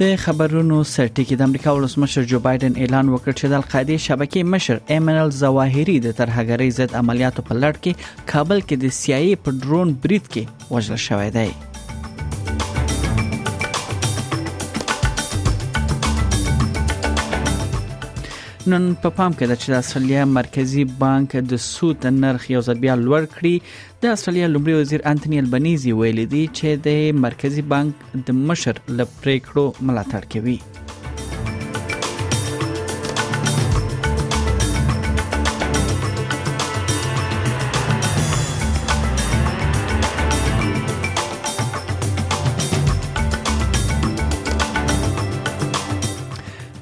د خبرونو سرټکی د امریکا ولسمشر جو بایدن اعلان وکړ چې د القاعده شبکې مشر ایمن الزواهری د ترهګرۍ ضد عملیاتو په لړ کې کابل کې د سیاي پر ډرون برید کې وژل شوی دی نن په پا پام کې ده چې د استرالیا مرکزی بانک د سود نرخ یو ځل بیا لوړ کړی د استرالیا لومړي وزیر انټونی البنیزي ویلي دی چې د مرکزی بانک د مشر له پریکړو ملاتړ کوي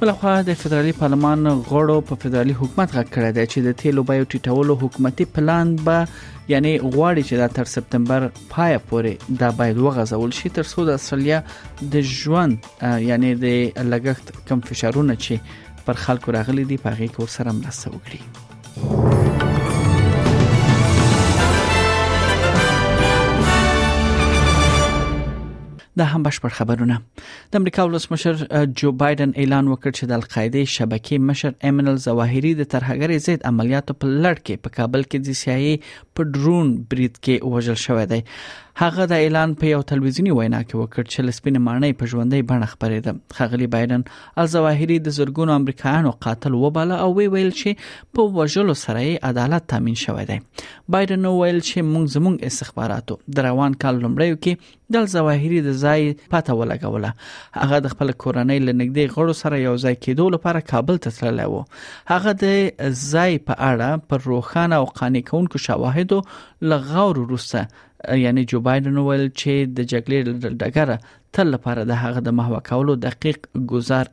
بلخوا د فدرالي پارلمان غړو په فدرالي حکومت غږ کړی دی چې د تیلو بیو ټیټولو حکومتي پلان به یعنی غواړي چې دا تر سپتمبر پای پورې دا باید وغځول شي تر څو د استرالیا د ژوند یعنی د لګښت کم فشارونه چې پر خلکو راغلي دي په هغه کې سره مرسته وکړي دا هم بشپړ خبرونه د امریکا ولسمشر جو بایدن اعلان وکړ چې د القاعده شبکې مشر ایمن الزواهری د ترهګرۍ ضد عملیاتو په لړ کې په کابل کې د سیاي په ډرون برید کې وژل شوی دی هغه د اعلان په یو تلویزیونی وینا کې وکړ چې لسپینه مانای په ژوندۍ بڼه خبرې ده خغلی بایدن الزواهری د زرګونو امریکایانو قاتل وباله او وی ویل چې په وژلو سره عدالت تامین شوی دی بایدن ویل چې موږ زموږ استخباراتو د روان کال لومړیو کې د ظواهری د ځای پته ولګوله هغه د خپل کورنۍ لنګدې غړو سره یو ځای کېدو لپاره کابل ته تللی و هغه د ځای په اړه پر روخانه او قانع کونکو شواهدو لغور وروسته یعنی جو بایدن ویل چې د جګړې ډګر تل لپاره د هغه د محو کولو دقیق گزار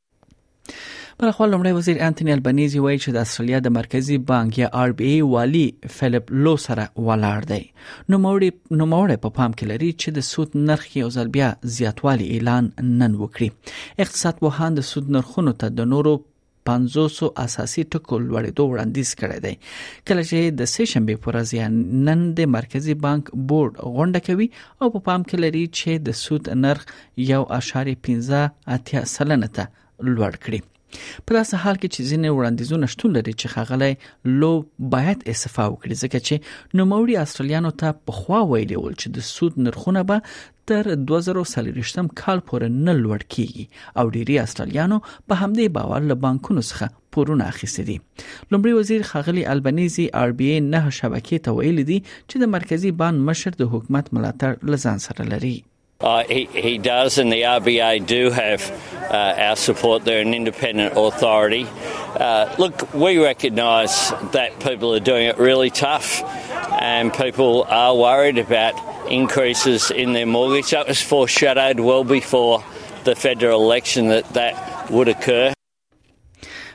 بل خو لمړی وزیر انټونی البنيزي وایي چې د استرالیا د مرکزی بانک یا آر بی ای والی فلیپ لو سره ولاړ دی نو موري نو موري په پام کې لري چې د سود نرخ یو ځل بیا زیاتوالی اعلان نن وکړي اقتصاد پوهان د سود نرخونو ته د نورو 500 اساسي ټکو لوړېدو وړاندیز کړی دی کله چې د سه شنبه پر ورځ نن د مرکزی بانک بورډ غونډه کوي او په پام کې لري چې د سود نرخ 1.15 اتیا سلنه ته لوړ کړي په داسې حال کې چې ځینې وړاندیزونه شتون لري چې خغلی لو باید استعفا وکړي ځکه چې نوموړي استرالیانو ته په خوا ویلي ول چې د سود نرخونه به تر 2023م کال پورې نه لوړ کیږي او ډیری استرالیانو په همدې باور له بانکونو څخه پورونه اخیستي دي لومړي وزیر خغلی البنيزي ار بي اي نه شبکې ته ویلي دي چې د مرکزی بانک مشر د حکومت ملاتړ لزان سره لري Uh, he, he does, and the RBA do have uh, our support. They're an independent authority. Uh, look, we recognise that people are doing it really tough, and people are worried about increases in their mortgage. That was foreshadowed well before the federal election that that would occur.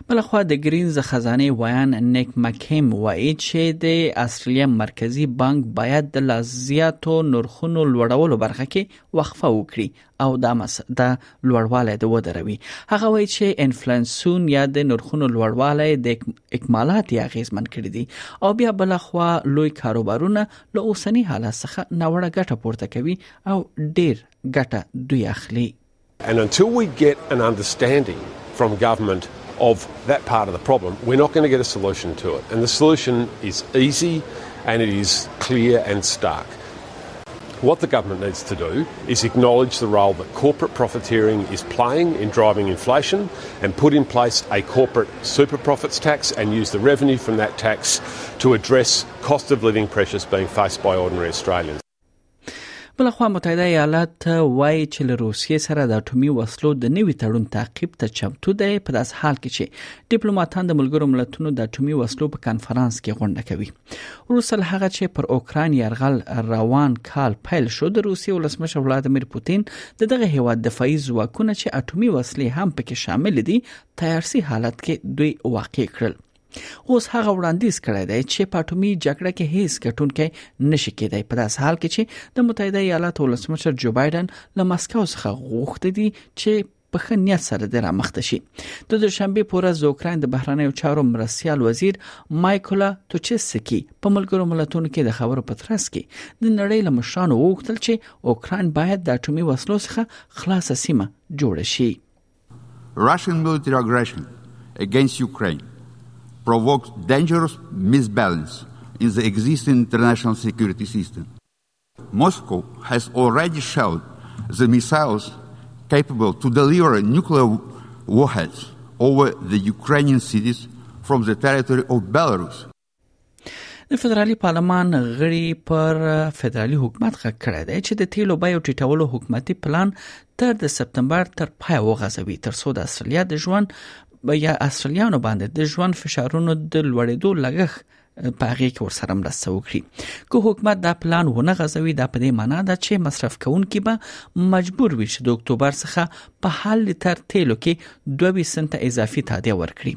بلخوا د ګرینز خزانه ویان نیک مکیم وایي چې د استرالیا مرکزی بانک باید د لازیاتو نرخونو لوړولو برخه کې وقفه وکړي او دا مسده لوړوالی د ودروي هغه وایي چې انفلیسیون یا د نرخونو لوړوالی د اکمالات یا غیزمن کړی دي او بیا بلخوا لوی کاروبارونه له اوسنی حالت څخه نوړه ګټه پورته کوي او ډیر ګټه دوی اخلي And until we get an understanding from government of that part of the problem, we're not going to get a solution to it. And the solution is easy and it is clear and stark. What the government needs to do is acknowledge the role that corporate profiteering is playing in driving inflation and put in place a corporate super profits tax and use the revenue from that tax to address cost of living pressures being faced by ordinary Australians. بلخوا متحده ایالات وایي چې له روسیې سره د اټومي وسلو د نوي تړون تعقیب ته چمتو دی په داس حال کې چې ډیپلوماټان د ملګرو ملتونو د اټومي وسلو په کانفرنس کې غونډه کوي روسل هغه چې پر اوکران يرغل روان کال پیل شو د روسیې ولسمشر ولادمیر پوتین د دغه هیواد دفاعي ځواکونه چې اټومي وسلې هم پکې شامل دي تیارسي حالت کې دوی واقع کړل اوس هغه وړاندیز کړی دی چې په اټومي جګړه کې هیڅ ګټونکی نشي کېدای په داس حال کې چې د متحده ایالاتو ولسمشر جو بایدن له مسکو څخه غوښتي دي چې په ښه نیت سره د رامخته شي د دوشنبه پورې د اوکرين د بهرنیو چارو مرستيال وزیر مایکولا توچسکی په ملګرو ملتونو کې د خبرو په ترڅ کې د نړۍ له مشرانو وغوښتل چې اوکرين باید د اټومي وسلو څخه خلاصه سیمه جوړ شي Russian military aggression against Ukraine provokes dangerous misbalance in the existing international security system. Moscow has already shelled the missiles capable to deliver nuclear warheads over the Ukrainian cities from the territory of Belarus. د فدرالي پارلمان غړي پر فدرالي حکومت غږ کړی دی چې د تیلو بیو ټیټولو حکومتي پلان تر د سپتمبر تر پای وغځوي تر څو د استرالیا د ژوند یا استرالیانو باندې د ژوند فشارونو د لوړېدو لګښت په هغه کې ورسره مرسته وکړي که حکومت دا پلان ونه غځوي دا په دې معنی ده چې مصرف کوونکي به مجبور وي چې د اکتوبر څخه په حل تر تیلو کې 22 سنت اضافي تادیه ورکړي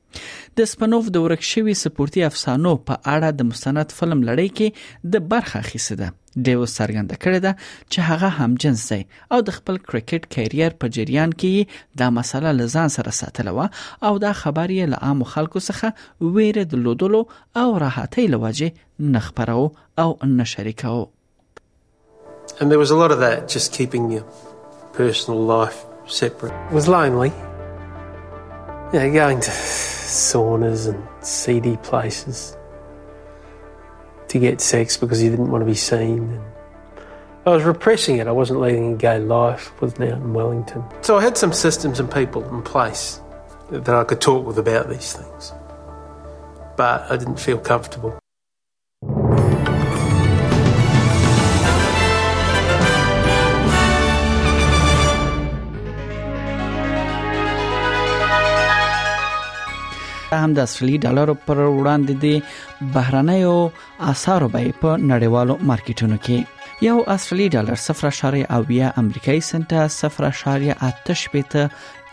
د سپنوف د ورک شوی سپورتي افسانو په اړه د مستند فلم لړۍ کې د برخه اخیسته ده دیو څرګنده کړې ده چې هغه هم جنس دی او د خپل کرکټ کیریر په جریان کې دا مسله لزان سره ساتله و او دا خبر یې له عام خلکو څخه ویره درلودلو او راحتۍ لوجه نه خبرو او نه شریکاو And there was a lot of that just keeping your personal life separate. It was lonely. Yeah, going to saunas and seedy places to get sex because you didn't want to be seen. I was repressing it. I wasn't leading a gay life. wasn't out in Wellington. So I had some systems and people in place that I could talk with about these things. But I didn't feel comfortable. هم د اصلي ډالرو پر وړاندې دی بهرنۍ او اسعارو بیې په نړیوالو مارکیټونو کې یو اصلي ډالر 0.8 امریکایي سنت 0.8 شپېته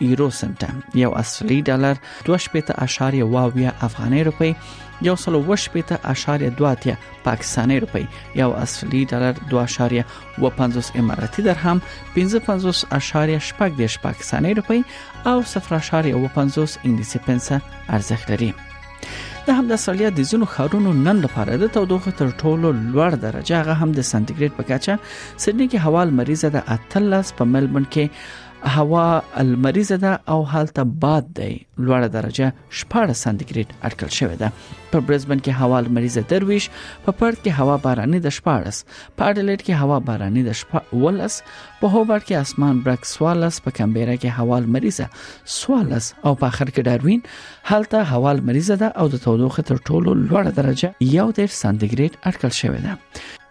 یورو سنت یو استرالی ډالر 2.8 افغاني روپی یو سل او شپېته اشاریه دوه اتیا پاکستاني روپی یو اصلي ډالر دوه اشاریه و پنځوس اماراتي درهم پنځه پنځوس اشاریه شپږ دیش پاکستاني روپی او صفر اشاریه و پنځوس انګلیسي پنسه ارزښت لري د هم د استرالیا د ځینو ښارونو نن لپاره د تودوخې تر ټولو لوړ درجه هغه هم د سانتیګریډ په کچه سېډني کې هوا لمریزه د 13 په ملبورن کې هوا المریزه ده او حالته باد دی لوړه درجه 14 سانتیګریډ اټکل شوې ده په برزبن کې هوا المریزه درویش په پرت کې هوا باراني د 14 په اډلیډ کې هوا باراني د 14 په هوبرت کې اسمان برک 14 په کمبيرا کې هوا المریزه 14 او په اخر کې داروین حالته هوا المریزه ده او د تودوخه تر ټولو لوړه درجه 1 سانتیګریډ اټکل شوې ده